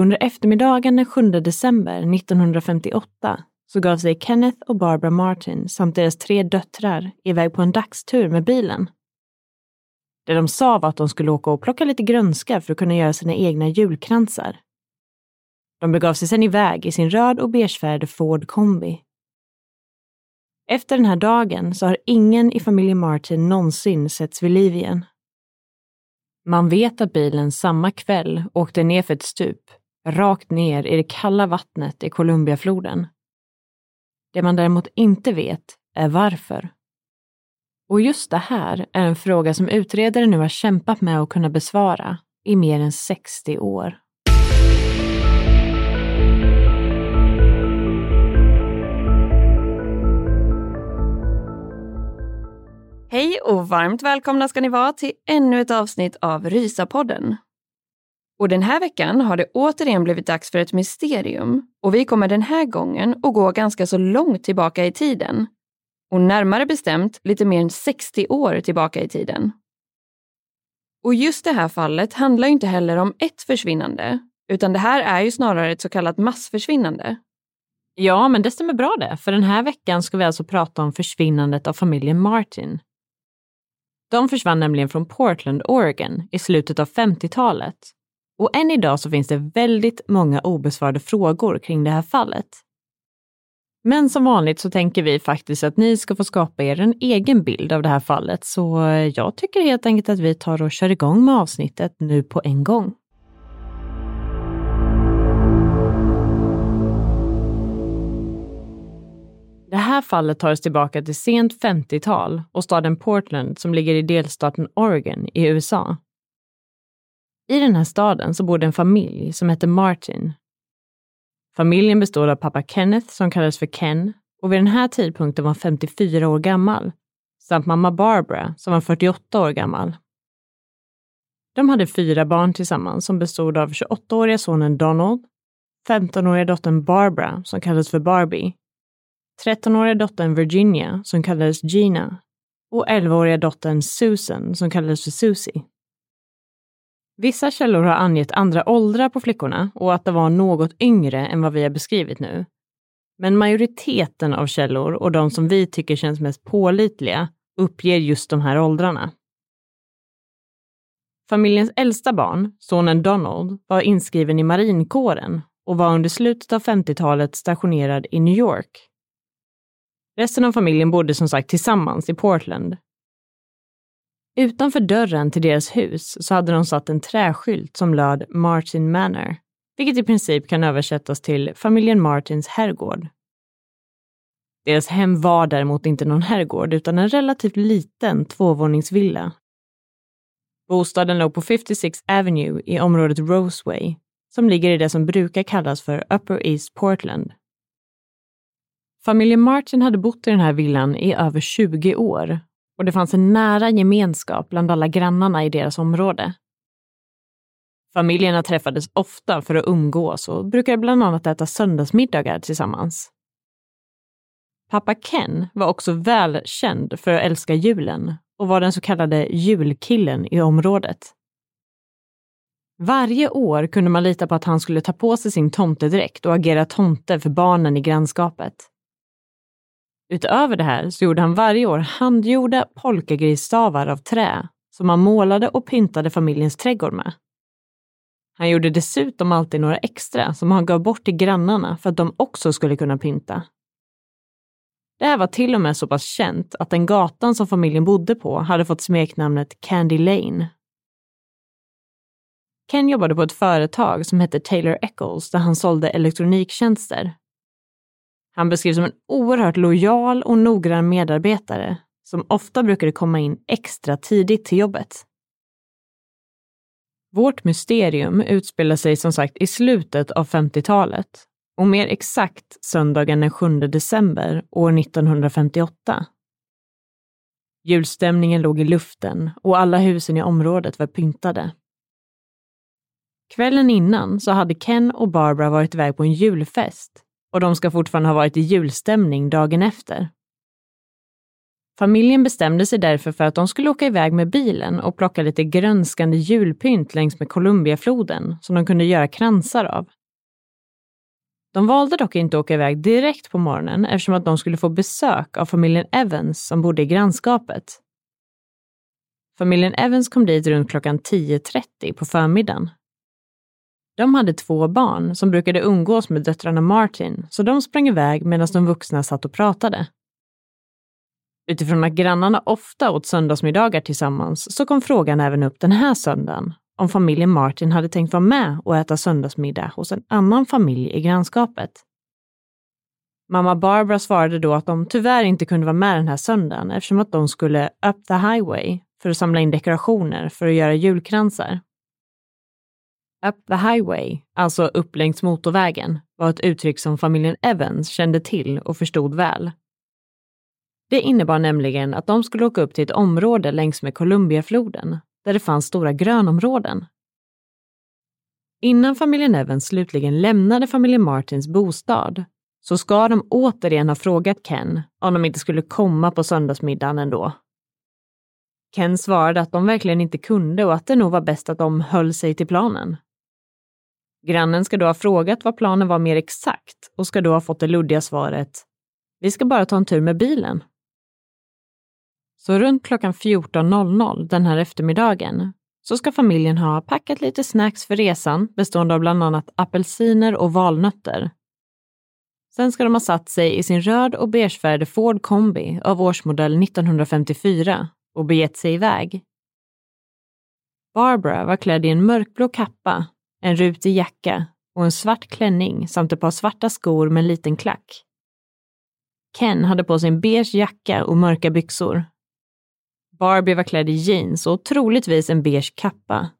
Under eftermiddagen den 7 december 1958 så gav sig Kenneth och Barbara Martin samt deras tre döttrar iväg på en dagstur med bilen. Det de sa var att de skulle åka och plocka lite grönska för att kunna göra sina egna julkransar. De begav sig sedan iväg i sin röd och beigefärgade Ford kombi. Efter den här dagen så har ingen i familjen Martin någonsin setts vid liv igen. Man vet att bilen samma kväll åkte ner för ett stup, rakt ner i det kalla vattnet i Columbiafloden. Det man däremot inte vet är varför. Och just det här är en fråga som utredare nu har kämpat med att kunna besvara i mer än 60 år. Hej och varmt välkomna ska ni vara till ännu ett avsnitt av Rysapodden. Och den här veckan har det återigen blivit dags för ett mysterium och vi kommer den här gången att gå ganska så långt tillbaka i tiden. Och närmare bestämt lite mer än 60 år tillbaka i tiden. Och just det här fallet handlar ju inte heller om ett försvinnande, utan det här är ju snarare ett så kallat massförsvinnande. Ja, men det stämmer bra det, för den här veckan ska vi alltså prata om försvinnandet av familjen Martin. De försvann nämligen från Portland, Oregon i slutet av 50-talet. Och än idag så finns det väldigt många obesvarade frågor kring det här fallet. Men som vanligt så tänker vi faktiskt att ni ska få skapa er en egen bild av det här fallet, så jag tycker helt enkelt att vi tar och kör igång med avsnittet nu på en gång. Det här fallet tar oss tillbaka till sent 50-tal och staden Portland som ligger i delstaten Oregon i USA. I den här staden så bodde en familj som hette Martin. Familjen bestod av pappa Kenneth som kallades för Ken och vid den här tidpunkten var 54 år gammal samt mamma Barbara som var 48 år gammal. De hade fyra barn tillsammans som bestod av 28-åriga sonen Donald, 15-åriga dottern Barbara som kallades för Barbie 13-åriga dottern Virginia, som kallades Gina, och 11-åriga dottern Susan, som kallades för Susie. Vissa källor har angett andra åldrar på flickorna och att de var något yngre än vad vi har beskrivit nu. Men majoriteten av källor och de som vi tycker känns mest pålitliga uppger just de här åldrarna. Familjens äldsta barn, sonen Donald, var inskriven i marinkåren och var under slutet av 50-talet stationerad i New York. Resten av familjen bodde som sagt tillsammans i Portland. Utanför dörren till deras hus så hade de satt en träskylt som löd Martin Manor, vilket i princip kan översättas till familjen Martins herrgård. Deras hem var däremot inte någon herrgård utan en relativt liten tvåvåningsvilla. Bostaden låg på 56 Avenue i området Roseway som ligger i det som brukar kallas för Upper East Portland. Familjen Martin hade bott i den här villan i över 20 år och det fanns en nära gemenskap bland alla grannarna i deras område. Familjerna träffades ofta för att umgås och brukade bland annat äta söndagsmiddagar tillsammans. Pappa Ken var också välkänd för att älska julen och var den så kallade julkillen i området. Varje år kunde man lita på att han skulle ta på sig sin tomtedräkt och agera tomte för barnen i grannskapet. Utöver det här så gjorde han varje år handgjorda polkagrisstavar av trä som han målade och pyntade familjens trädgård med. Han gjorde dessutom alltid några extra som han gav bort till grannarna för att de också skulle kunna pynta. Det här var till och med så pass känt att den gatan som familjen bodde på hade fått smeknamnet Candy Lane. Ken jobbade på ett företag som hette Taylor Eccles där han sålde elektroniktjänster. Han beskrivs som en oerhört lojal och noggrann medarbetare som ofta brukade komma in extra tidigt till jobbet. Vårt mysterium utspelar sig som sagt i slutet av 50-talet och mer exakt söndagen den 7 december år 1958. Julstämningen låg i luften och alla husen i området var pyntade. Kvällen innan så hade Ken och Barbara varit iväg på en julfest och de ska fortfarande ha varit i julstämning dagen efter. Familjen bestämde sig därför för att de skulle åka iväg med bilen och plocka lite grönskande julpynt längs med Columbiafloden som de kunde göra kransar av. De valde dock inte att åka iväg direkt på morgonen eftersom att de skulle få besök av familjen Evans som bodde i grannskapet. Familjen Evans kom dit runt klockan 10.30 på förmiddagen. De hade två barn som brukade umgås med döttrarna Martin, så de sprang iväg medan de vuxna satt och pratade. Utifrån att grannarna ofta åt söndagsmiddagar tillsammans så kom frågan även upp den här söndagen om familjen Martin hade tänkt vara med och äta söndagsmiddag hos en annan familj i grannskapet. Mamma Barbara svarade då att de tyvärr inte kunde vara med den här söndagen eftersom att de skulle up the highway för att samla in dekorationer för att göra julkransar. Up the highway, alltså upp längs motorvägen, var ett uttryck som familjen Evans kände till och förstod väl. Det innebar nämligen att de skulle åka upp till ett område längs med Columbiafloden där det fanns stora grönområden. Innan familjen Evans slutligen lämnade familjen Martins bostad så ska de återigen ha frågat Ken om de inte skulle komma på söndagsmiddagen ändå. Ken svarade att de verkligen inte kunde och att det nog var bäst att de höll sig till planen. Grannen ska då ha frågat vad planen var mer exakt och ska då ha fått det luddiga svaret Vi ska bara ta en tur med bilen. Så runt klockan 14.00 den här eftermiddagen så ska familjen ha packat lite snacks för resan bestående av bland annat apelsiner och valnötter. Sen ska de ha satt sig i sin röd och beigefärgade Ford kombi av årsmodell 1954 och begett sig iväg. Barbara var klädd i en mörkblå kappa, en rutig jacka och en svart klänning samt ett par svarta skor med en liten klack. Ken hade på sig en beige jacka och mörka byxor Barbie var klädd i jeans och troligtvis en beige kappa.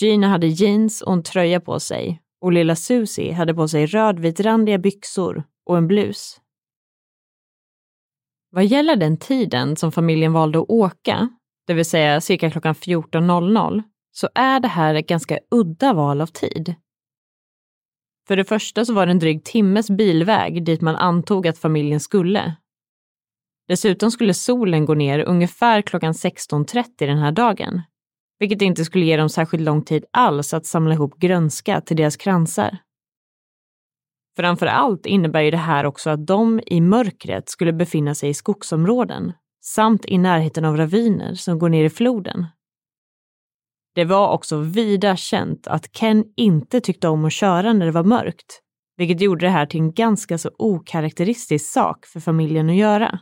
Gina hade jeans och en tröja på sig och lilla Susie hade på sig rödvitrandiga byxor och en blus. Vad gäller den tiden som familjen valde att åka, det vill säga cirka klockan 14.00, så är det här ett ganska udda val av tid. För det första så var det en dryg timmes bilväg dit man antog att familjen skulle Dessutom skulle solen gå ner ungefär klockan 16.30 den här dagen, vilket inte skulle ge dem särskilt lång tid alls att samla ihop grönska till deras kransar. Framför allt innebär ju det här också att de i mörkret skulle befinna sig i skogsområden samt i närheten av raviner som går ner i floden. Det var också vida känt att Ken inte tyckte om att köra när det var mörkt, vilket gjorde det här till en ganska så okaraktäristisk sak för familjen att göra.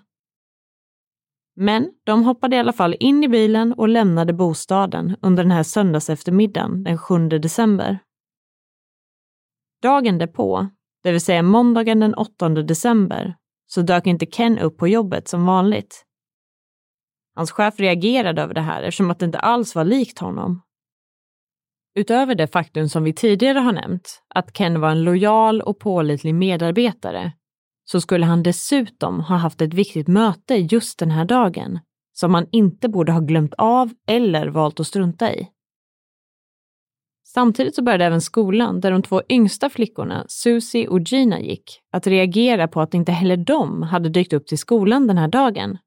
Men de hoppade i alla fall in i bilen och lämnade bostaden under den här söndagseftermiddagen den 7 december. Dagen därpå, det vill säga måndagen den 8 december, så dök inte Ken upp på jobbet som vanligt. Hans chef reagerade över det här eftersom att det inte alls var likt honom. Utöver det faktum som vi tidigare har nämnt, att Ken var en lojal och pålitlig medarbetare, så skulle han dessutom ha haft ett viktigt möte just den här dagen, som han inte borde ha glömt av eller valt att strunta i. Samtidigt så började även skolan, där de två yngsta flickorna, Susie och Gina, gick, att reagera på att inte heller de hade dykt upp till skolan den här dagen.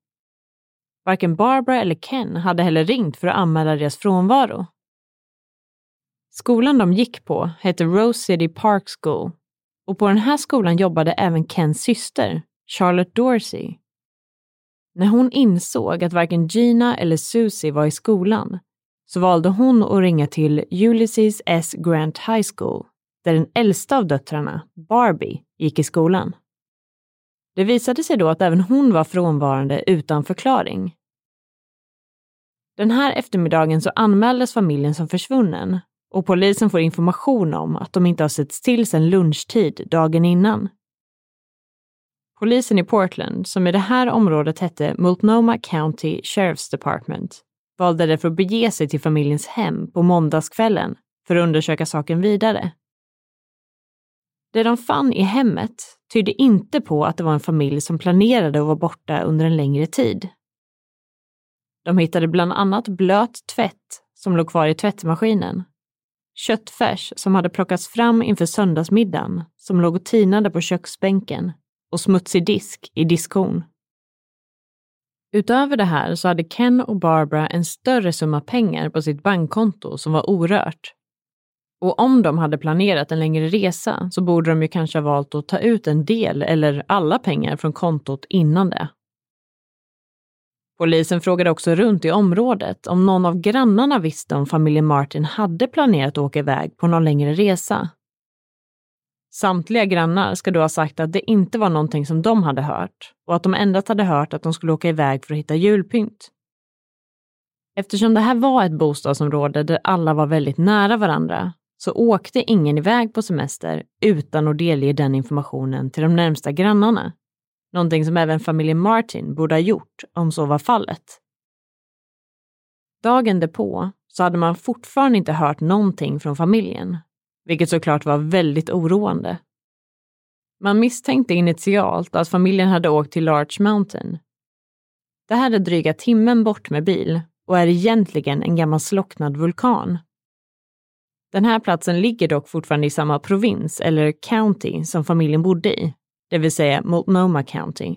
Varken Barbara eller Ken hade heller ringt för att anmäla deras frånvaro. Skolan de gick på hette Rose City Park School och på den här skolan jobbade även Kens syster, Charlotte Dorsey. När hon insåg att varken Gina eller Susie var i skolan så valde hon att ringa till Ulysses S. Grant High School där den äldsta av döttrarna, Barbie, gick i skolan. Det visade sig då att även hon var frånvarande utan förklaring. Den här eftermiddagen så anmäldes familjen som försvunnen och polisen får information om att de inte har setts till sedan lunchtid dagen innan. Polisen i Portland, som i det här området hette Multnomah County Sheriff's Department, valde därför att bege sig till familjens hem på måndagskvällen för att undersöka saken vidare. Det de fann i hemmet tydde inte på att det var en familj som planerade att vara borta under en längre tid. De hittade bland annat blöt tvätt som låg kvar i tvättmaskinen, köttfärs som hade plockats fram inför söndagsmiddagen som låg och tinade på köksbänken och smutsig disk i diskhon. Utöver det här så hade Ken och Barbara en större summa pengar på sitt bankkonto som var orört. Och om de hade planerat en längre resa så borde de ju kanske ha valt att ta ut en del eller alla pengar från kontot innan det. Polisen frågade också runt i området om någon av grannarna visste om familjen Martin hade planerat att åka iväg på någon längre resa. Samtliga grannar ska då ha sagt att det inte var någonting som de hade hört och att de endast hade hört att de skulle åka iväg för att hitta julpynt. Eftersom det här var ett bostadsområde där alla var väldigt nära varandra så åkte ingen iväg på semester utan att delge den informationen till de närmsta grannarna. Någonting som även familjen Martin borde ha gjort om så var fallet. Dagen därpå så hade man fortfarande inte hört någonting från familjen vilket såklart var väldigt oroande. Man misstänkte initialt att familjen hade åkt till Larch Mountain. Det här är dryga timmen bort med bil och är egentligen en gammal slocknad vulkan. Den här platsen ligger dock fortfarande i samma provins, eller county, som familjen bodde i, det vill säga Multnomah County.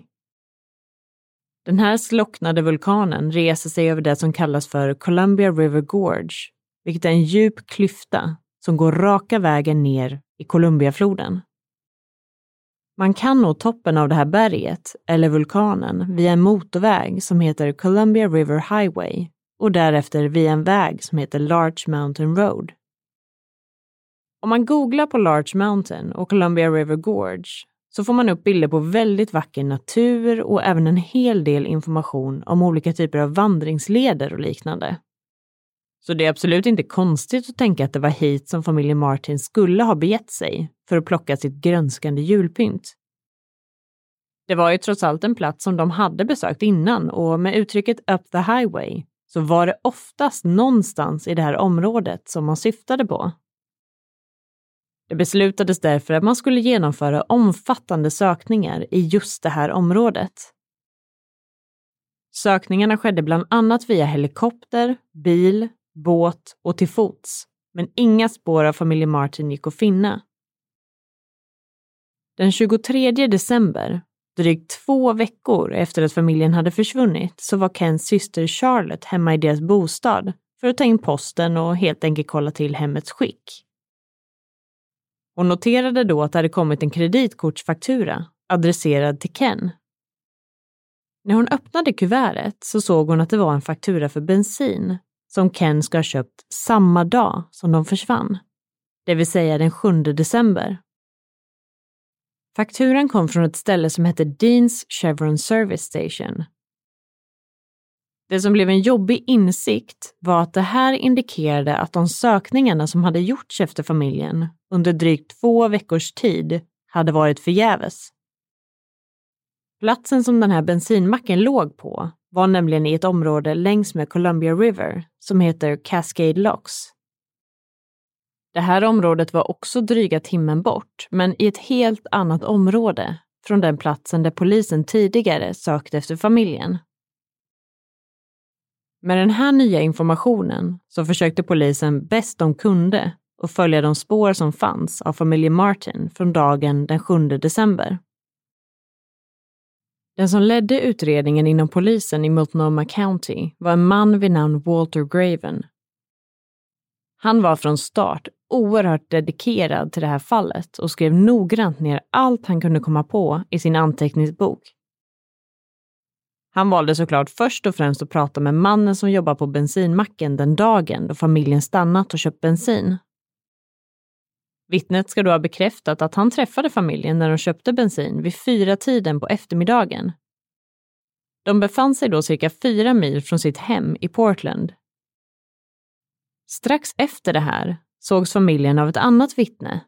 Den här slocknade vulkanen reser sig över det som kallas för Columbia River Gorge, vilket är en djup klyfta som går raka vägen ner i Columbiafloden. Man kan nå toppen av det här berget, eller vulkanen, via en motorväg som heter Columbia River Highway och därefter via en väg som heter Large Mountain Road. Om man googlar på Large Mountain och Columbia River Gorge så får man upp bilder på väldigt vacker natur och även en hel del information om olika typer av vandringsleder och liknande. Så det är absolut inte konstigt att tänka att det var hit som familjen Martin skulle ha begett sig för att plocka sitt grönskande julpynt. Det var ju trots allt en plats som de hade besökt innan och med uttrycket up the highway så var det oftast någonstans i det här området som man syftade på. Det beslutades därför att man skulle genomföra omfattande sökningar i just det här området. Sökningarna skedde bland annat via helikopter, bil, båt och till fots, men inga spår av familjen Martin gick att finna. Den 23 december, drygt två veckor efter att familjen hade försvunnit, så var Kens syster Charlotte hemma i deras bostad för att ta in posten och helt enkelt kolla till hemmets skick och noterade då att det hade kommit en kreditkortsfaktura adresserad till Ken. När hon öppnade kuvertet så såg hon att det var en faktura för bensin som Ken ska ha köpt samma dag som de försvann, det vill säga den 7 december. Fakturan kom från ett ställe som hette Deans Chevron Service Station. Det som blev en jobbig insikt var att det här indikerade att de sökningarna som hade gjorts efter familjen under drygt två veckors tid hade varit förgäves. Platsen som den här bensinmacken låg på var nämligen i ett område längs med Columbia River som heter Cascade Locks. Det här området var också dryga timmen bort, men i ett helt annat område från den platsen där polisen tidigare sökt efter familjen. Med den här nya informationen så försökte polisen bäst de kunde att följa de spår som fanns av familjen Martin från dagen den 7 december. Den som ledde utredningen inom polisen i Multnomah County var en man vid namn Walter Graven. Han var från start oerhört dedikerad till det här fallet och skrev noggrant ner allt han kunde komma på i sin anteckningsbok. Han valde såklart först och främst att prata med mannen som jobbar på bensinmacken den dagen då familjen stannat och köpt bensin. Vittnet ska då ha bekräftat att han träffade familjen när de köpte bensin vid fyra tiden på eftermiddagen. De befann sig då cirka fyra mil från sitt hem i Portland. Strax efter det här sågs familjen av ett annat vittne.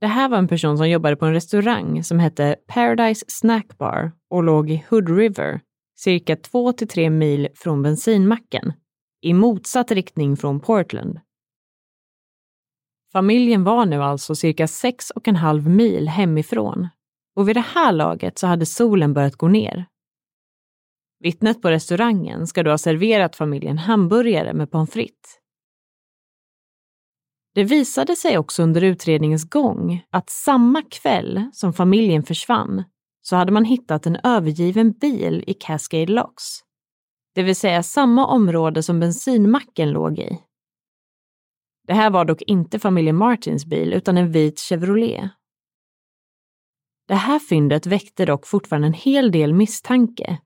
Det här var en person som jobbade på en restaurang som hette Paradise Snack Bar och låg i Hood River, cirka 2 till 3 mil från bensinmacken, i motsatt riktning från Portland. Familjen var nu alltså cirka sex och en halv mil hemifrån och vid det här laget så hade solen börjat gå ner. Vittnet på restaurangen ska då ha serverat familjen hamburgare med pommes frites. Det visade sig också under utredningens gång att samma kväll som familjen försvann så hade man hittat en övergiven bil i Cascade Locks. Det vill säga samma område som bensinmacken låg i. Det här var dock inte familjen Martins bil utan en vit Chevrolet. Det här fyndet väckte dock fortfarande en hel del misstanke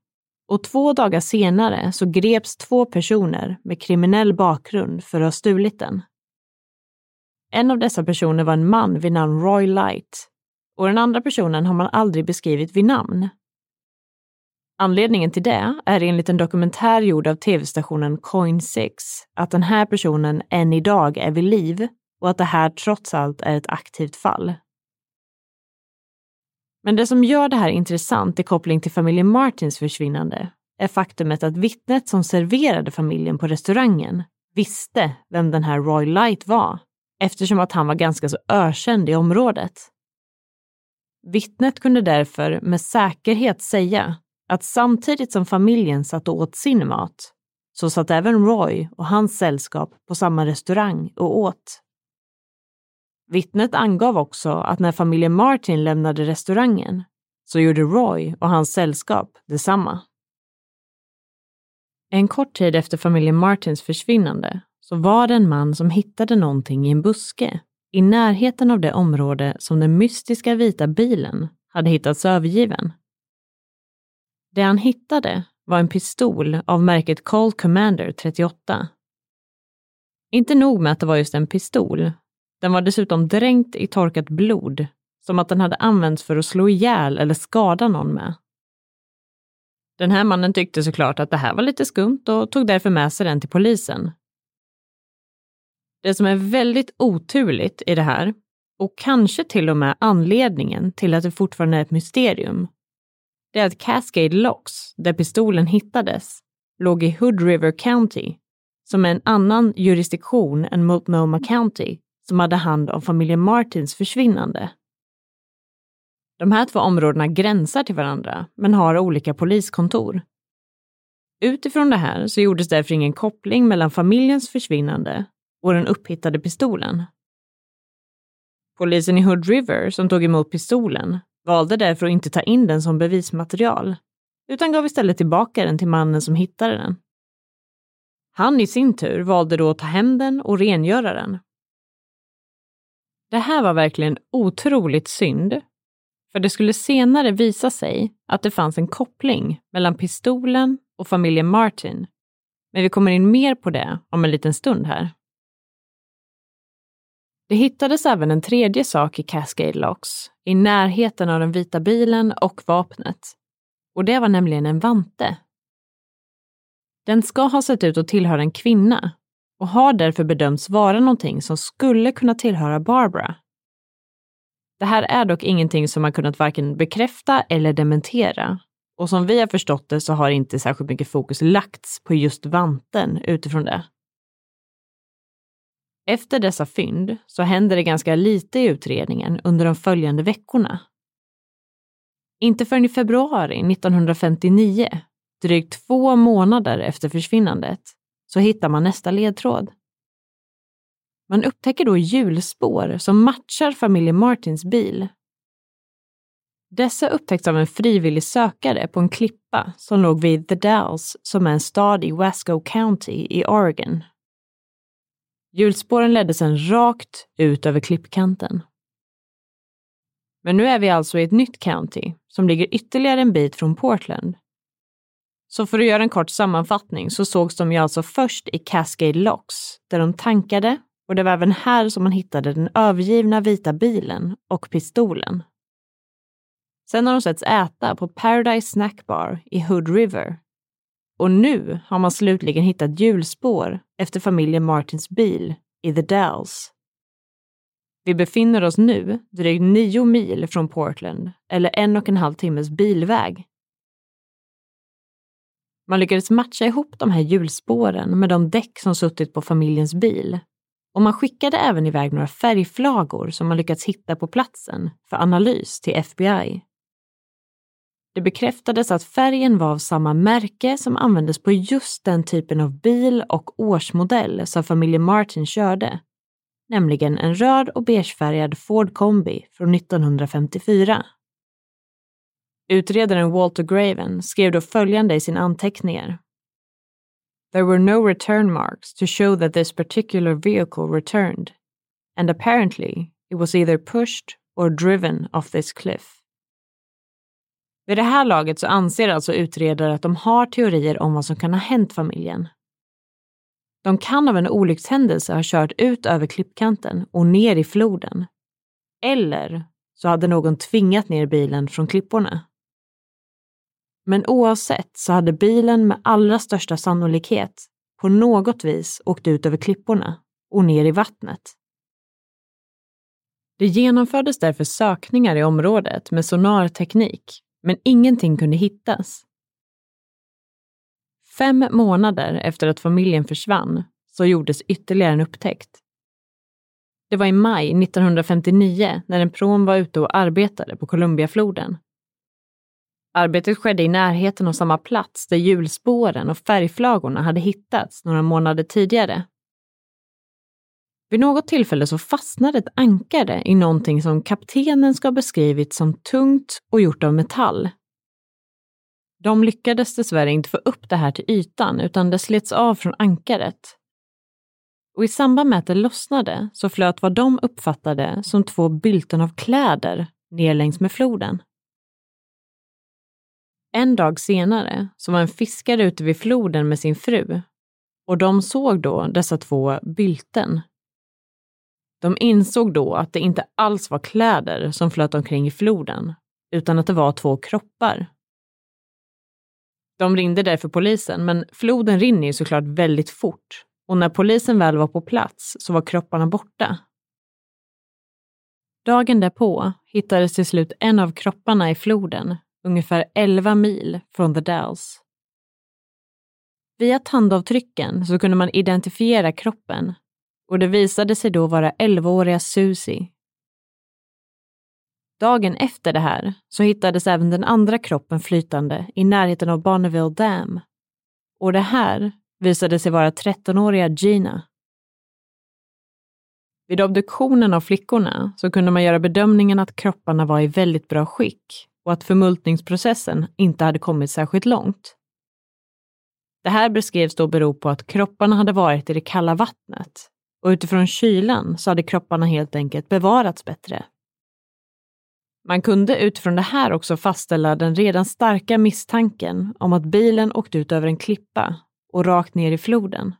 och två dagar senare så greps två personer med kriminell bakgrund för att ha stulit den. En av dessa personer var en man vid namn Roy Light och den andra personen har man aldrig beskrivit vid namn. Anledningen till det är enligt en dokumentär gjord av tv-stationen Coin 6 att den här personen än idag är vid liv och att det här trots allt är ett aktivt fall. Men det som gör det här intressant i koppling till familjen Martins försvinnande är faktumet att vittnet som serverade familjen på restaurangen visste vem den här Roy Light var eftersom att han var ganska så ökänd i området. Vittnet kunde därför med säkerhet säga att samtidigt som familjen satt och åt sin mat så satt även Roy och hans sällskap på samma restaurang och åt. Vittnet angav också att när familjen Martin lämnade restaurangen så gjorde Roy och hans sällskap detsamma. En kort tid efter familjen Martins försvinnande så var det en man som hittade någonting i en buske i närheten av det område som den mystiska vita bilen hade hittats övergiven. Det han hittade var en pistol av märket Colt Commander 38. Inte nog med att det var just en pistol, den var dessutom dränkt i torkat blod, som att den hade använts för att slå ihjäl eller skada någon med. Den här mannen tyckte såklart att det här var lite skumt och tog därför med sig den till polisen. Det som är väldigt oturligt i det här, och kanske till och med anledningen till att det fortfarande är ett mysterium, det är att Cascade Locks, där pistolen hittades, låg i Hood River County, som är en annan jurisdiktion än Multnomah County, som hade hand om familjen Martins försvinnande. De här två områdena gränsar till varandra, men har olika poliskontor. Utifrån det här så gjordes därför ingen koppling mellan familjens försvinnande och den upphittade pistolen. Polisen i Hood River, som tog emot pistolen, valde därför att inte ta in den som bevismaterial, utan gav istället tillbaka den till mannen som hittade den. Han i sin tur valde då att ta hem den och rengöra den. Det här var verkligen otroligt synd, för det skulle senare visa sig att det fanns en koppling mellan pistolen och familjen Martin. Men vi kommer in mer på det om en liten stund här. Det hittades även en tredje sak i Cascade Locks, i närheten av den vita bilen och vapnet. Och det var nämligen en vante. Den ska ha sett ut att tillhöra en kvinna och har därför bedömts vara någonting som skulle kunna tillhöra Barbara. Det här är dock ingenting som man kunnat varken bekräfta eller dementera. Och som vi har förstått det så har inte särskilt mycket fokus lagts på just vanten utifrån det. Efter dessa fynd så händer det ganska lite i utredningen under de följande veckorna. Inte förrän i februari 1959, drygt två månader efter försvinnandet, så hittar man nästa ledtråd. Man upptäcker då hjulspår som matchar familjen Martins bil. Dessa upptäcks av en frivillig sökare på en klippa som låg vid The Dalles som är en stad i Wasco County i Oregon. Hjulspåren ledde sedan rakt ut över klippkanten. Men nu är vi alltså i ett nytt county som ligger ytterligare en bit från Portland. Så för att göra en kort sammanfattning så sågs de ju alltså först i Cascade Locks där de tankade och det var även här som man hittade den övergivna vita bilen och pistolen. Sen har de setts äta på Paradise Snack Bar i Hood River. Och nu har man slutligen hittat hjulspår efter familjen Martins bil i The Dells. Vi befinner oss nu drygt nio mil från Portland, eller en och en halv timmes bilväg. Man lyckades matcha ihop de här hjulspåren med de däck som suttit på familjens bil och man skickade även iväg några färgflagor som man lyckats hitta på platsen för analys till FBI. Det bekräftades att färgen var av samma märke som användes på just den typen av bil och årsmodell som familjen Martin körde, nämligen en röd och beigefärgad Ford Kombi från 1954. Utredaren Walter Graven skrev då följande i sina anteckningar. There were no return marks to show that this particular vehicle returned, and apparently it was either pushed or driven off this cliff. Vid det här laget så anser alltså utredare att de har teorier om vad som kan ha hänt familjen. De kan av en olyckshändelse ha kört ut över klippkanten och ner i floden. Eller så hade någon tvingat ner bilen från klipporna. Men oavsett så hade bilen med allra största sannolikhet på något vis åkt ut över klipporna och ner i vattnet. Det genomfördes därför sökningar i området med sonarteknik men ingenting kunde hittas. Fem månader efter att familjen försvann så gjordes ytterligare en upptäckt. Det var i maj 1959 när en prom var ute och arbetade på Columbiafloden. Arbetet skedde i närheten av samma plats där hjulspåren och färgflagorna hade hittats några månader tidigare. Vid något tillfälle så fastnade ett ankare i någonting som kaptenen ska ha beskrivit som tungt och gjort av metall. De lyckades dessvärre inte få upp det här till ytan utan det slets av från ankaret. Och i samband med att det lossnade så flöt vad de uppfattade som två bylten av kläder ner längs med floden. En dag senare så var en fiskare ute vid floden med sin fru och de såg då dessa två bylten de insåg då att det inte alls var kläder som flöt omkring i floden, utan att det var två kroppar. De ringde därför polisen, men floden rinner ju såklart väldigt fort och när polisen väl var på plats så var kropparna borta. Dagen därpå hittades till slut en av kropparna i floden, ungefär 11 mil från The Dells. Via tandavtrycken så kunde man identifiera kroppen och det visade sig då vara 11-åriga Susie. Dagen efter det här så hittades även den andra kroppen flytande i närheten av Bonneville Dam. Och det här visade sig vara 13-åriga Gina. Vid obduktionen av flickorna så kunde man göra bedömningen att kropparna var i väldigt bra skick och att förmultningsprocessen inte hade kommit särskilt långt. Det här beskrevs då bero på att kropparna hade varit i det kalla vattnet och utifrån kylan så hade kropparna helt enkelt bevarats bättre. Man kunde utifrån det här också fastställa den redan starka misstanken om att bilen åkt ut över en klippa och rakt ner i floden.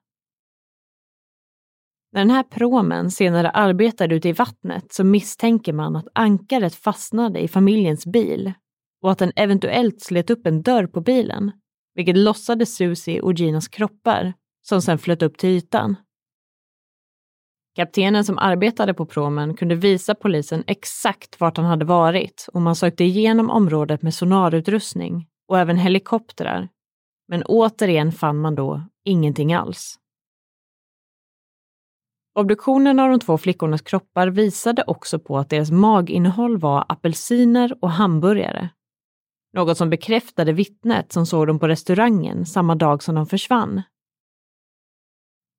När den här promen senare arbetade ute i vattnet så misstänker man att ankaret fastnade i familjens bil och att den eventuellt slet upp en dörr på bilen, vilket lossade Susie och Ginas kroppar som sedan flöt upp till ytan. Kaptenen som arbetade på promen kunde visa polisen exakt vart han hade varit och man sökte igenom området med sonarutrustning och även helikoptrar. Men återigen fann man då ingenting alls. Obduktionen av de två flickornas kroppar visade också på att deras maginnehåll var apelsiner och hamburgare. Något som bekräftade vittnet som såg dem på restaurangen samma dag som de försvann.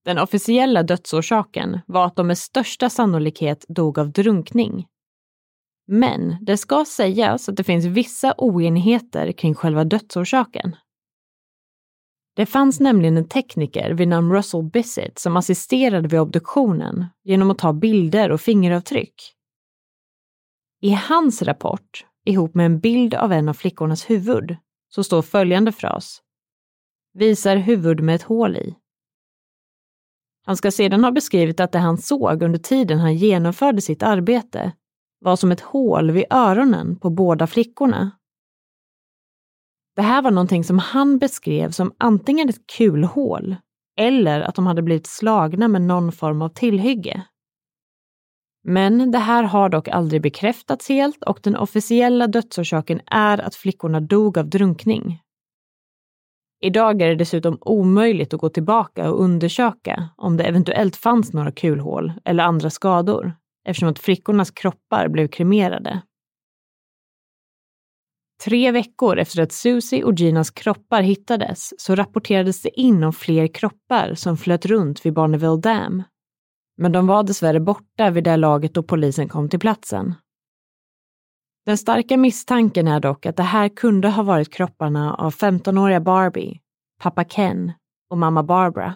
Den officiella dödsorsaken var att de med största sannolikhet dog av drunkning. Men det ska sägas att det finns vissa oenigheter kring själva dödsorsaken. Det fanns nämligen en tekniker vid namn Russell Bissett som assisterade vid obduktionen genom att ta bilder och fingeravtryck. I hans rapport, ihop med en bild av en av flickornas huvud, så står följande fras. Visar huvud med ett hål i. Han ska sedan ha beskrivit att det han såg under tiden han genomförde sitt arbete var som ett hål vid öronen på båda flickorna. Det här var någonting som han beskrev som antingen ett kulhål eller att de hade blivit slagna med någon form av tillhygge. Men det här har dock aldrig bekräftats helt och den officiella dödsorsaken är att flickorna dog av drunkning. Idag är det dessutom omöjligt att gå tillbaka och undersöka om det eventuellt fanns några kulhål eller andra skador eftersom att flickornas kroppar blev kremerade. Tre veckor efter att Susie och Ginas kroppar hittades så rapporterades det in om fler kroppar som flöt runt vid Barneville Dam. Men de var dessvärre borta vid det laget då polisen kom till platsen. Den starka misstanken är dock att det här kunde ha varit kropparna av 15-åriga Barbie, pappa Ken och mamma Barbara.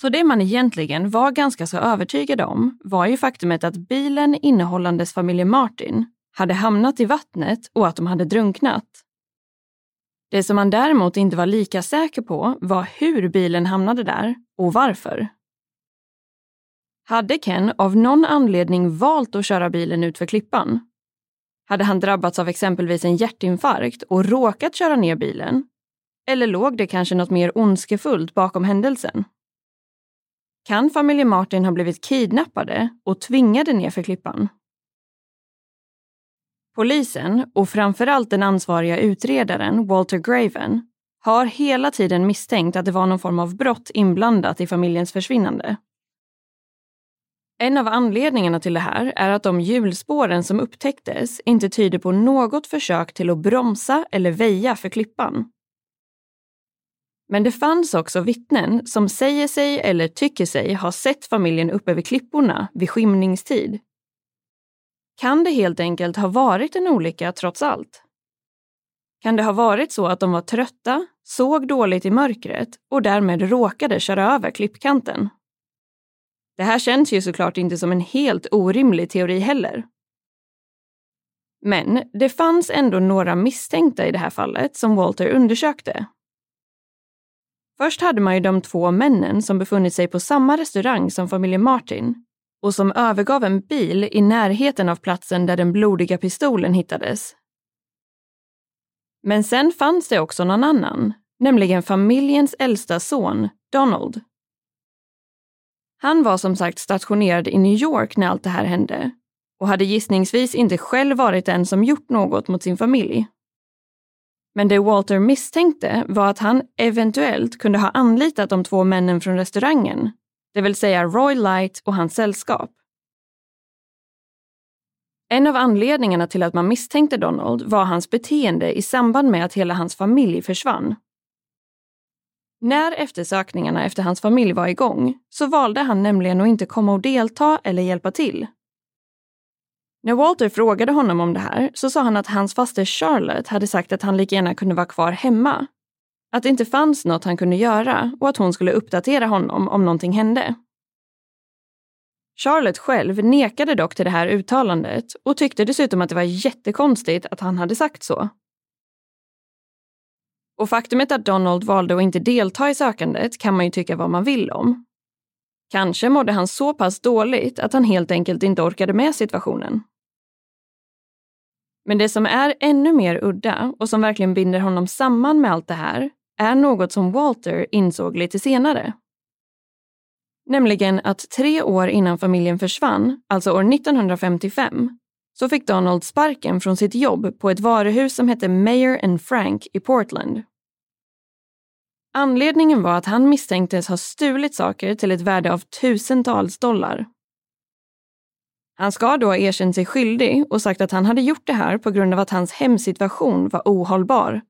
Så det man egentligen var ganska så övertygad om var ju faktumet att bilen innehållandes familjen Martin hade hamnat i vattnet och att de hade drunknat. Det som man däremot inte var lika säker på var hur bilen hamnade där och varför. Hade Ken av någon anledning valt att köra bilen ut för klippan? Hade han drabbats av exempelvis en hjärtinfarkt och råkat köra ner bilen? Eller låg det kanske något mer ondskefullt bakom händelsen? Kan familjen Martin ha blivit kidnappade och tvingade ner för klippan? Polisen och framförallt den ansvariga utredaren Walter Graven har hela tiden misstänkt att det var någon form av brott inblandat i familjens försvinnande. En av anledningarna till det här är att de hjulspåren som upptäcktes inte tyder på något försök till att bromsa eller väja för klippan. Men det fanns också vittnen som säger sig eller tycker sig ha sett familjen uppe vid klipporna vid skymningstid. Kan det helt enkelt ha varit en olycka trots allt? Kan det ha varit så att de var trötta, såg dåligt i mörkret och därmed råkade köra över klippkanten? Det här känns ju såklart inte som en helt orimlig teori heller. Men det fanns ändå några misstänkta i det här fallet som Walter undersökte. Först hade man ju de två männen som befunnit sig på samma restaurang som familjen Martin och som övergav en bil i närheten av platsen där den blodiga pistolen hittades. Men sen fanns det också någon annan, nämligen familjens äldsta son, Donald. Han var som sagt stationerad i New York när allt det här hände och hade gissningsvis inte själv varit den som gjort något mot sin familj. Men det Walter misstänkte var att han eventuellt kunde ha anlitat de två männen från restaurangen, det vill säga Roy Light och hans sällskap. En av anledningarna till att man misstänkte Donald var hans beteende i samband med att hela hans familj försvann. När eftersökningarna efter hans familj var igång så valde han nämligen att inte komma och delta eller hjälpa till. När Walter frågade honom om det här så sa han att hans faster Charlotte hade sagt att han lika gärna kunde vara kvar hemma. Att det inte fanns något han kunde göra och att hon skulle uppdatera honom om någonting hände. Charlotte själv nekade dock till det här uttalandet och tyckte dessutom att det var jättekonstigt att han hade sagt så. Och faktumet att Donald valde att inte delta i sökandet kan man ju tycka vad man vill om. Kanske mådde han så pass dåligt att han helt enkelt inte orkade med situationen. Men det som är ännu mer udda och som verkligen binder honom samman med allt det här är något som Walter insåg lite senare. Nämligen att tre år innan familjen försvann, alltså år 1955, så fick Donald sparken från sitt jobb på ett varuhus som hette Mayer and Frank i Portland. Anledningen var att han misstänktes ha stulit saker till ett värde av tusentals dollar. Han ska då ha erkänt sig skyldig och sagt att han hade gjort det här på grund av att hans hemsituation var ohållbar.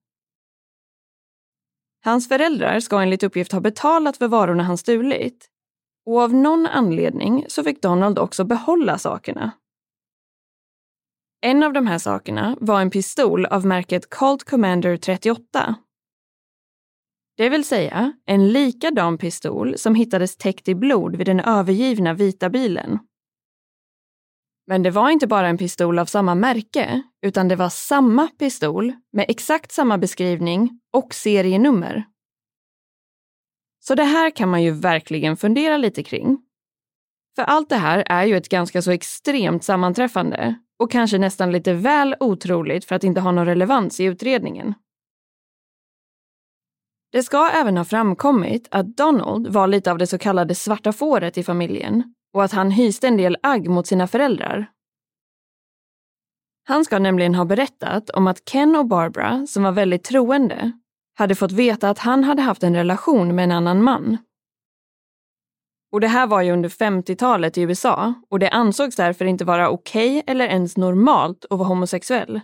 Hans föräldrar ska enligt uppgift ha betalat för varorna han stulit. Och av någon anledning så fick Donald också behålla sakerna. En av de här sakerna var en pistol av märket Colt Commander 38 det vill säga en likadan pistol som hittades täckt i blod vid den övergivna vita bilen. Men det var inte bara en pistol av samma märke, utan det var samma pistol med exakt samma beskrivning och serienummer. Så det här kan man ju verkligen fundera lite kring. För allt det här är ju ett ganska så extremt sammanträffande och kanske nästan lite väl otroligt för att inte ha någon relevans i utredningen. Det ska även ha framkommit att Donald var lite av det så kallade svarta fåret i familjen och att han hyste en del agg mot sina föräldrar. Han ska nämligen ha berättat om att Ken och Barbara, som var väldigt troende, hade fått veta att han hade haft en relation med en annan man. Och det här var ju under 50-talet i USA och det ansågs därför inte vara okej okay eller ens normalt att vara homosexuell.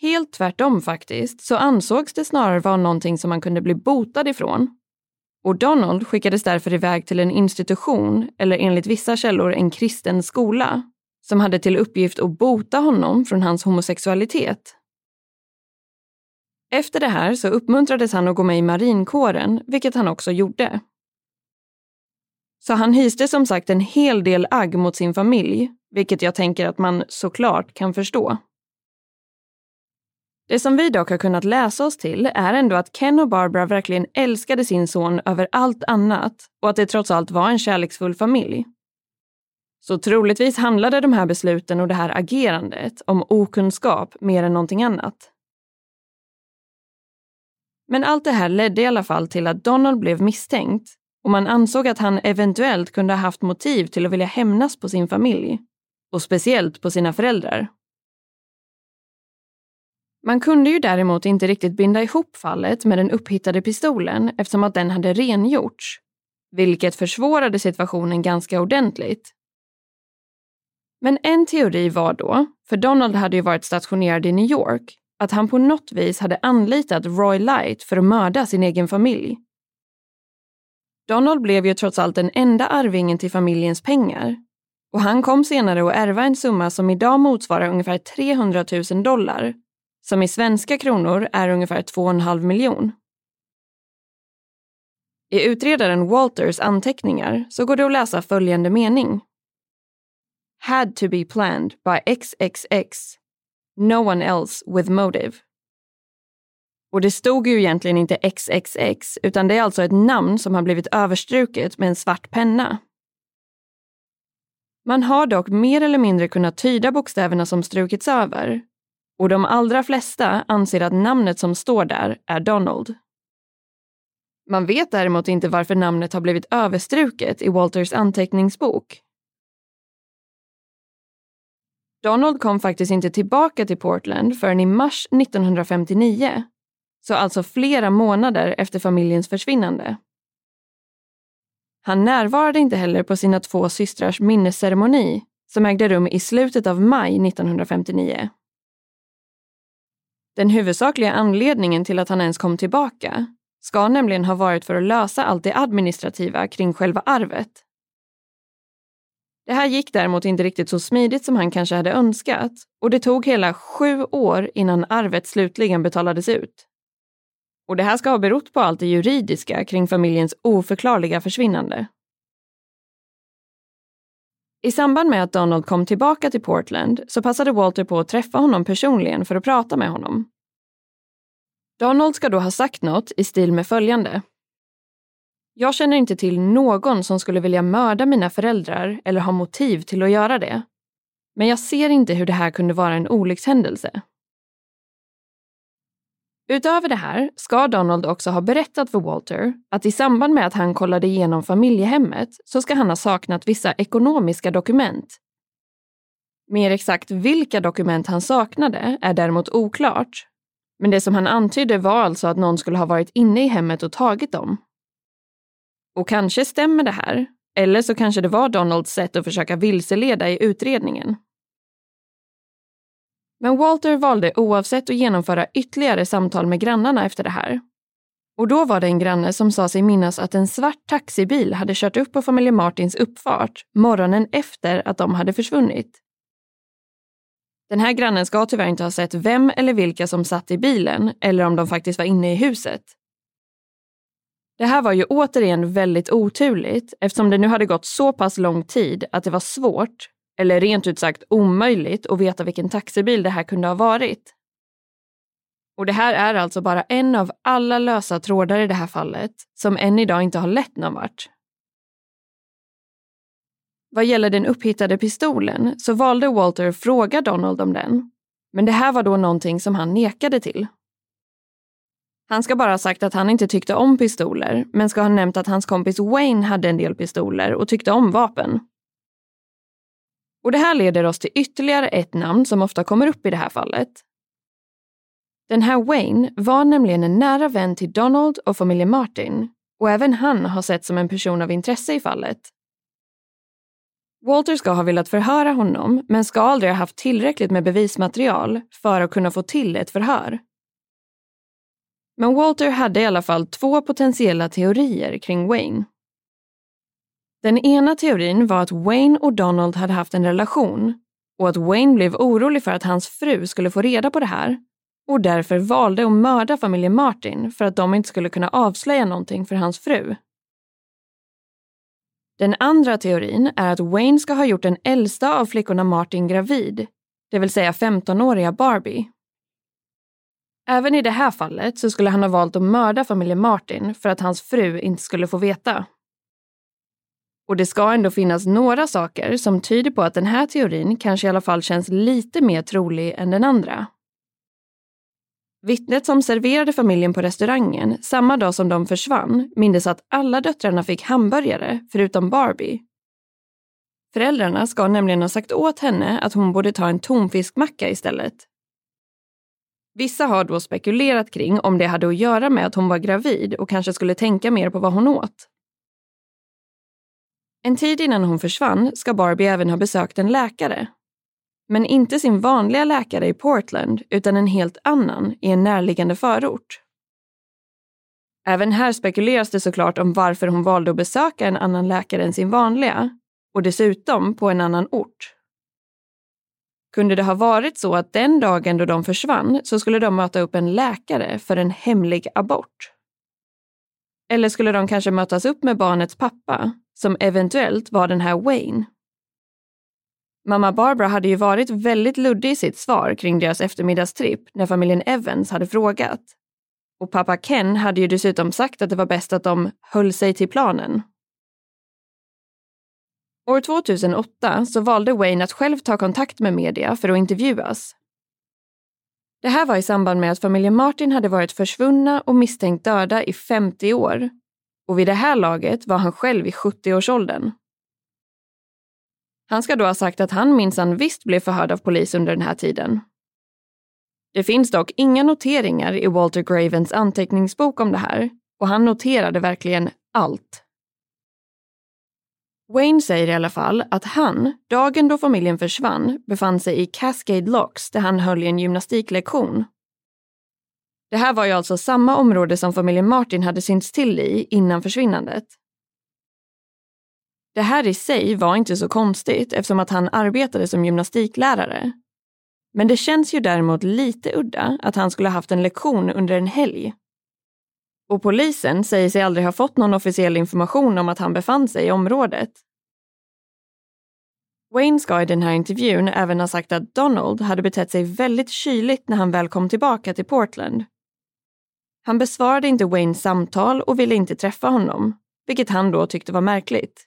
Helt tvärtom faktiskt, så ansågs det snarare vara någonting som man kunde bli botad ifrån. Och Donald skickades därför iväg till en institution, eller enligt vissa källor en kristen skola, som hade till uppgift att bota honom från hans homosexualitet. Efter det här så uppmuntrades han att gå med i marinkåren, vilket han också gjorde. Så han hyste som sagt en hel del agg mot sin familj, vilket jag tänker att man såklart kan förstå. Det som vi dock har kunnat läsa oss till är ändå att Ken och Barbara verkligen älskade sin son över allt annat och att det trots allt var en kärleksfull familj. Så troligtvis handlade de här besluten och det här agerandet om okunskap mer än någonting annat. Men allt det här ledde i alla fall till att Donald blev misstänkt och man ansåg att han eventuellt kunde ha haft motiv till att vilja hämnas på sin familj. Och speciellt på sina föräldrar. Man kunde ju däremot inte riktigt binda ihop fallet med den upphittade pistolen eftersom att den hade rengjorts, vilket försvårade situationen ganska ordentligt. Men en teori var då, för Donald hade ju varit stationerad i New York, att han på något vis hade anlitat Roy Light för att mörda sin egen familj. Donald blev ju trots allt den enda arvingen till familjens pengar och han kom senare att ärva en summa som idag motsvarar ungefär 300 000 dollar, som i svenska kronor är ungefär 2,5 miljon. I utredaren Walters anteckningar så går det att läsa följande mening. Had to be planned by XXX. No one else with motive. Och det stod ju egentligen inte XXX, utan det är alltså ett namn som har blivit överstruket med en svart penna. Man har dock mer eller mindre kunnat tyda bokstäverna som strukits över och de allra flesta anser att namnet som står där är Donald. Man vet däremot inte varför namnet har blivit överstruket i Walters anteckningsbok. Donald kom faktiskt inte tillbaka till Portland förrän i mars 1959, så alltså flera månader efter familjens försvinnande. Han närvarade inte heller på sina två systrars minnesceremoni som ägde rum i slutet av maj 1959. Den huvudsakliga anledningen till att han ens kom tillbaka ska nämligen ha varit för att lösa allt det administrativa kring själva arvet. Det här gick däremot inte riktigt så smidigt som han kanske hade önskat och det tog hela sju år innan arvet slutligen betalades ut. Och det här ska ha berott på allt det juridiska kring familjens oförklarliga försvinnande. I samband med att Donald kom tillbaka till Portland så passade Walter på att träffa honom personligen för att prata med honom. Donald ska då ha sagt något i stil med följande. Jag känner inte till någon som skulle vilja mörda mina föräldrar eller ha motiv till att göra det. Men jag ser inte hur det här kunde vara en olyckshändelse. Utöver det här ska Donald också ha berättat för Walter att i samband med att han kollade igenom familjehemmet så ska han ha saknat vissa ekonomiska dokument. Mer exakt vilka dokument han saknade är däremot oklart. Men det som han antydde var alltså att någon skulle ha varit inne i hemmet och tagit dem. Och kanske stämmer det här, eller så kanske det var Donalds sätt att försöka vilseleda i utredningen. Men Walter valde oavsett att genomföra ytterligare samtal med grannarna efter det här. Och då var det en granne som sa sig minnas att en svart taxibil hade kört upp på familjen Martins uppfart morgonen efter att de hade försvunnit. Den här grannen ska tyvärr inte ha sett vem eller vilka som satt i bilen eller om de faktiskt var inne i huset. Det här var ju återigen väldigt oturligt eftersom det nu hade gått så pass lång tid att det var svårt, eller rent ut sagt omöjligt, att veta vilken taxibil det här kunde ha varit. Och det här är alltså bara en av alla lösa trådar i det här fallet som än idag inte har lett någon vart. Vad gäller den upphittade pistolen så valde Walter att fråga Donald om den. Men det här var då någonting som han nekade till. Han ska bara ha sagt att han inte tyckte om pistoler, men ska ha nämnt att hans kompis Wayne hade en del pistoler och tyckte om vapen. Och det här leder oss till ytterligare ett namn som ofta kommer upp i det här fallet. Den här Wayne var nämligen en nära vän till Donald och familjen Martin och även han har sett som en person av intresse i fallet. Walter ska ha velat förhöra honom men ska aldrig ha haft tillräckligt med bevismaterial för att kunna få till ett förhör. Men Walter hade i alla fall två potentiella teorier kring Wayne. Den ena teorin var att Wayne och Donald hade haft en relation och att Wayne blev orolig för att hans fru skulle få reda på det här och därför valde att mörda familjen Martin för att de inte skulle kunna avslöja någonting för hans fru. Den andra teorin är att Wayne ska ha gjort den äldsta av flickorna Martin gravid, det vill säga 15-åriga Barbie. Även i det här fallet så skulle han ha valt att mörda familjen Martin för att hans fru inte skulle få veta. Och det ska ändå finnas några saker som tyder på att den här teorin kanske i alla fall känns lite mer trolig än den andra. Vittnet som serverade familjen på restaurangen samma dag som de försvann mindes att alla döttrarna fick hamburgare förutom Barbie. Föräldrarna ska nämligen ha sagt åt henne att hon borde ta en tonfiskmacka istället. Vissa har då spekulerat kring om det hade att göra med att hon var gravid och kanske skulle tänka mer på vad hon åt. En tid innan hon försvann ska Barbie även ha besökt en läkare. men inte sin vanliga läkare i Portland utan en helt annan i en närliggande förort. Även här spekuleras det såklart om varför hon valde att besöka en annan läkare än sin vanliga och dessutom på en annan ort. Kunde det ha varit så att den dagen då de försvann så skulle de möta upp en läkare för en hemlig abort? Eller skulle de kanske mötas upp med barnets pappa, som eventuellt var den här Wayne? Mamma Barbara hade ju varit väldigt luddig i sitt svar kring deras eftermiddagstripp när familjen Evans hade frågat. Och pappa Ken hade ju dessutom sagt att det var bäst att de höll sig till planen. År 2008 så valde Wayne att själv ta kontakt med media för att intervjuas. Det här var i samband med att familjen Martin hade varit försvunna och misstänkt döda i 50 år. Och vid det här laget var han själv i 70-årsåldern. Han ska då ha sagt att han minsann visst blev förhörd av polis under den här tiden. Det finns dock inga noteringar i Walter Gravens anteckningsbok om det här och han noterade verkligen allt. Wayne säger i alla fall att han, dagen då familjen försvann, befann sig i Cascade Locks där han höll i en gymnastiklektion. Det här var ju alltså samma område som familjen Martin hade synts till i innan försvinnandet. Det här i sig var inte så konstigt eftersom att han arbetade som gymnastiklärare. Men det känns ju däremot lite udda att han skulle ha haft en lektion under en helg. Och polisen säger sig aldrig ha fått någon officiell information om att han befann sig i området. Wayne ska i den här intervjun även ha sagt att Donald hade betett sig väldigt kyligt när han väl kom tillbaka till Portland. Han besvarade inte Waynes samtal och ville inte träffa honom, vilket han då tyckte var märkligt.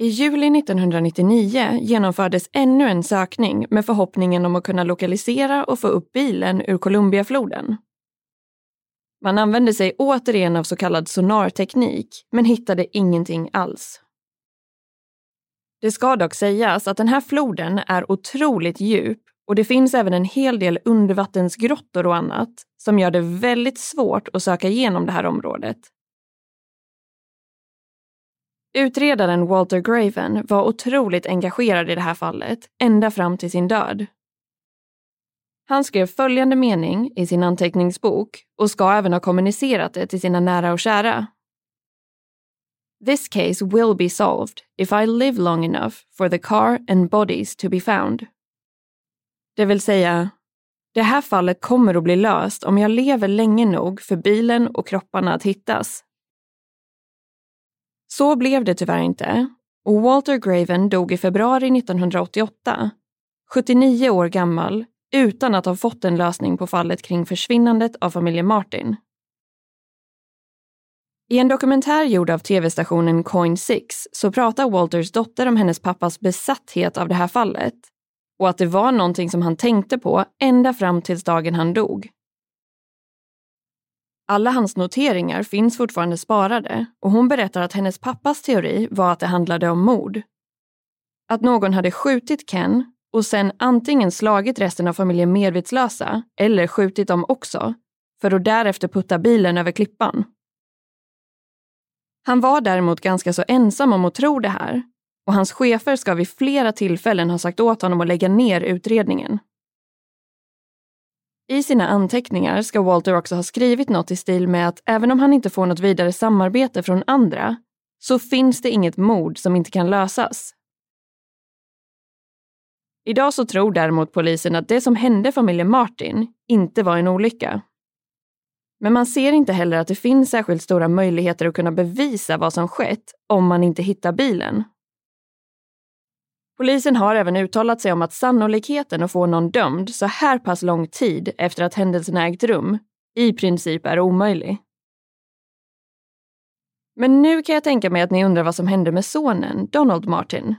I juli 1999 genomfördes ännu en sökning med förhoppningen om att kunna lokalisera och få upp bilen ur Columbiafloden. Man använde sig återigen av så kallad sonarteknik, men hittade ingenting alls. Det ska dock sägas att den här floden är otroligt djup och det finns även en hel del undervattensgrottor och annat som gör det väldigt svårt att söka igenom det här området. Utredaren Walter Graven var otroligt engagerad i det här fallet ända fram till sin död. Han skrev följande mening i sin anteckningsbok och ska även ha kommunicerat det till sina nära och kära. This case will be solved if I live long enough for the car and bodies to be found. Det vill säga, det här fallet kommer att bli löst om jag lever länge nog för bilen och kropparna att hittas. Så blev det tyvärr inte och Walter Graven dog i februari 1988, 79 år gammal, utan att ha fått en lösning på fallet kring försvinnandet av familjen Martin. I en dokumentär gjord av tv-stationen Coin 6 så pratar Walters dotter om hennes pappas besatthet av det här fallet och att det var någonting som han tänkte på ända fram tills dagen han dog. Alla hans noteringar finns fortfarande sparade och hon berättar att hennes pappas teori var att det handlade om mord. Att någon hade skjutit Ken och sen antingen slagit resten av familjen medvetslösa eller skjutit dem också för att därefter putta bilen över klippan. Han var däremot ganska så ensam om att tro det här och hans chefer ska vid flera tillfällen ha sagt åt honom att lägga ner utredningen. I sina anteckningar ska Walter också ha skrivit något i stil med att även om han inte får något vidare samarbete från andra så finns det inget mord som inte kan lösas. Idag så tror däremot polisen att det som hände familjen Martin inte var en olycka. Men man ser inte heller att det finns särskilt stora möjligheter att kunna bevisa vad som skett om man inte hittar bilen. Polisen har även uttalat sig om att sannolikheten att få någon dömd så här pass lång tid efter att händelserna ägt rum i princip är omöjlig. Men nu kan jag tänka mig att ni undrar vad som hände med sonen, Donald Martin.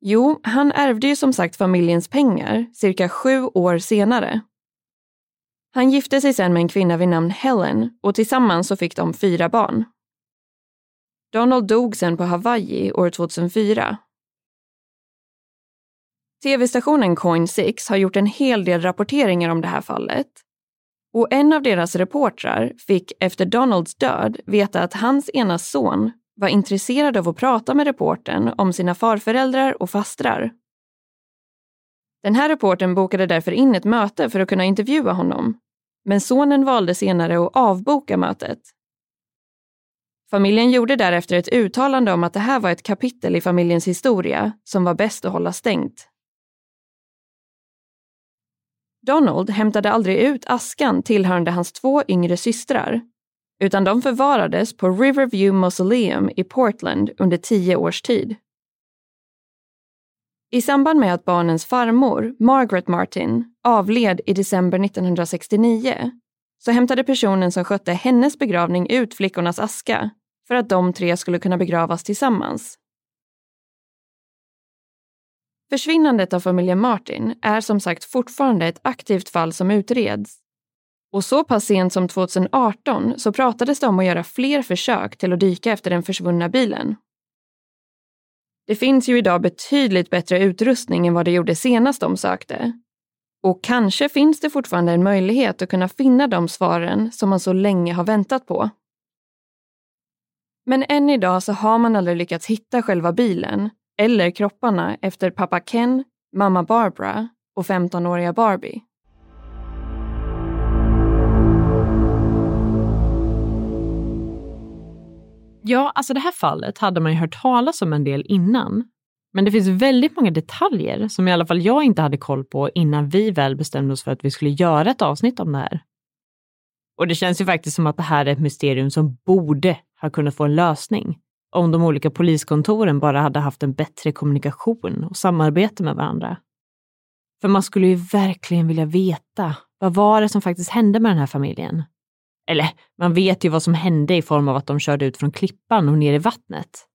Jo, han ärvde ju som sagt familjens pengar cirka sju år senare. Han gifte sig sen med en kvinna vid namn Helen och tillsammans så fick de fyra barn. Donald dog sen på Hawaii år 2004 TV-stationen Coin 6 har gjort en hel del rapporteringar om det här fallet. Och en av deras reportrar fick efter Donalds död veta att hans ena son var intresserad av att prata med reportern om sina farföräldrar och fastrar. Den här reportern bokade därför in ett möte för att kunna intervjua honom. Men sonen valde senare att avboka mötet. Familjen gjorde därefter ett uttalande om att det här var ett kapitel i familjens historia som var bäst att hålla stängt. Donald hämtade aldrig ut askan tillhörande hans två yngre systrar, utan de förvarades på Riverview Mausoleum i Portland under tio års tid. I samband med att barnens farmor, Margaret Martin, avled i december 1969 så hämtade personen som skötte hennes begravning ut flickornas aska för att de tre skulle kunna begravas tillsammans. Försvinnandet av familjen Martin är som sagt fortfarande ett aktivt fall som utreds. Och så pass sent som 2018 så pratades det om att göra fler försök till att dyka efter den försvunna bilen. Det finns ju idag betydligt bättre utrustning än vad det gjorde senast de sökte. Och kanske finns det fortfarande en möjlighet att kunna finna de svaren som man så länge har väntat på. Men än idag så har man aldrig lyckats hitta själva bilen eller kropparna efter pappa Ken, mamma Barbara och 15-åriga Barbie. Ja, alltså det här fallet hade man ju hört talas om en del innan. Men det finns väldigt många detaljer som i alla fall jag inte hade koll på innan vi väl bestämde oss för att vi skulle göra ett avsnitt om det här. Och det känns ju faktiskt som att det här är ett mysterium som borde ha kunnat få en lösning om de olika poliskontoren bara hade haft en bättre kommunikation och samarbete med varandra. För man skulle ju verkligen vilja veta vad var det som faktiskt hände med den här familjen? Eller, man vet ju vad som hände i form av att de körde ut från klippan och ner i vattnet.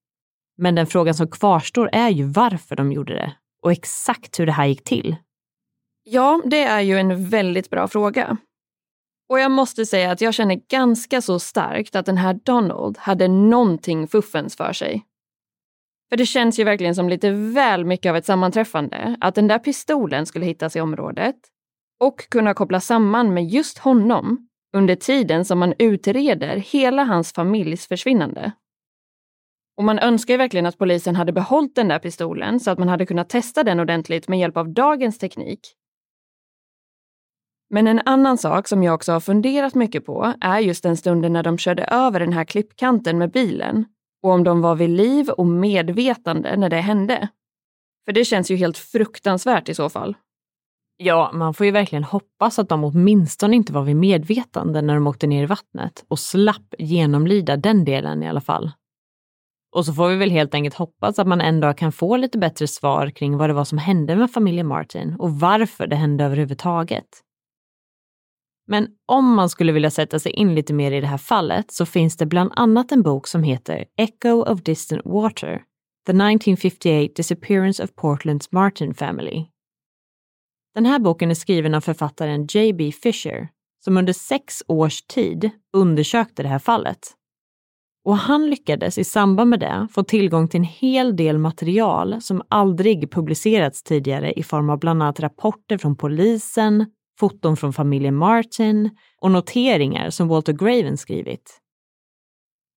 Men den frågan som kvarstår är ju varför de gjorde det och exakt hur det här gick till. Ja, det är ju en väldigt bra fråga. Och jag måste säga att jag känner ganska så starkt att den här Donald hade någonting fuffens för sig. För det känns ju verkligen som lite väl mycket av ett sammanträffande att den där pistolen skulle hittas i området och kunna kopplas samman med just honom under tiden som man utreder hela hans familjs försvinnande. Och man önskar ju verkligen att polisen hade behållit den där pistolen så att man hade kunnat testa den ordentligt med hjälp av dagens teknik men en annan sak som jag också har funderat mycket på är just den stunden när de körde över den här klippkanten med bilen och om de var vid liv och medvetande när det hände. För det känns ju helt fruktansvärt i så fall. Ja, man får ju verkligen hoppas att de åtminstone inte var vid medvetande när de åkte ner i vattnet och slapp genomlida den delen i alla fall. Och så får vi väl helt enkelt hoppas att man en dag kan få lite bättre svar kring vad det var som hände med familjen Martin och varför det hände överhuvudtaget. Men om man skulle vilja sätta sig in lite mer i det här fallet så finns det bland annat en bok som heter Echo of Distant Water, The 1958 Disappearance of Portlands Martin Family. Den här boken är skriven av författaren J.B. Fisher som under sex års tid undersökte det här fallet. Och han lyckades i samband med det få tillgång till en hel del material som aldrig publicerats tidigare i form av bland annat rapporter från polisen, foton från familjen Martin och noteringar som Walter Graven skrivit.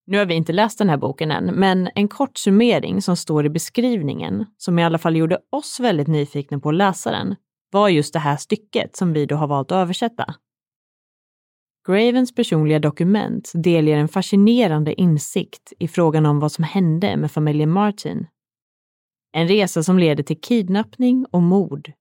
Nu har vi inte läst den här boken än, men en kort summering som står i beskrivningen, som i alla fall gjorde oss väldigt nyfikna på att läsa den, var just det här stycket som vi då har valt att översätta. Gravens personliga dokument delger en fascinerande insikt i frågan om vad som hände med familjen Martin. En resa som leder till kidnappning och mord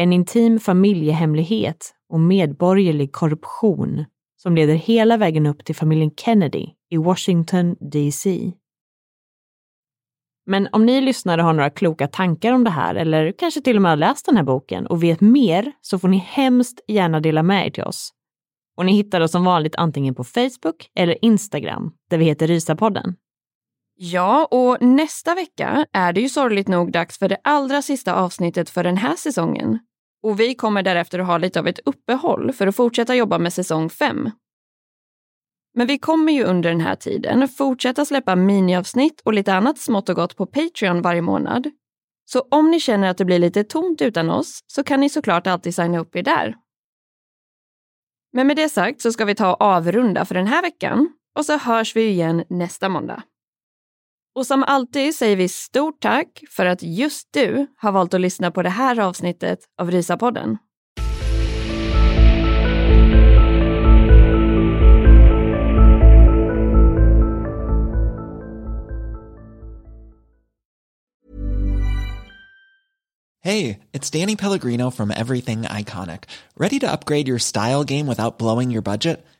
en intim familjehemlighet och medborgerlig korruption som leder hela vägen upp till familjen Kennedy i Washington DC. Men om ni lyssnare har några kloka tankar om det här eller kanske till och med har läst den här boken och vet mer så får ni hemskt gärna dela med er till oss. Och ni hittar oss som vanligt antingen på Facebook eller Instagram där vi heter Rysapodden. Ja, och nästa vecka är det ju sorgligt nog dags för det allra sista avsnittet för den här säsongen. Och vi kommer därefter att ha lite av ett uppehåll för att fortsätta jobba med säsong 5. Men vi kommer ju under den här tiden fortsätta släppa miniavsnitt och lite annat smått och gott på Patreon varje månad. Så om ni känner att det blir lite tomt utan oss så kan ni såklart alltid signa upp er där. Men med det sagt så ska vi ta och avrunda för den här veckan och så hörs vi igen nästa måndag. Och som alltid säger vi stort tack för att just du har valt att lyssna på det här avsnittet av Rysarpodden. Hej, det är Danny Pellegrino från Everything Iconic. Ready to upgrade your style game without blowing your budget?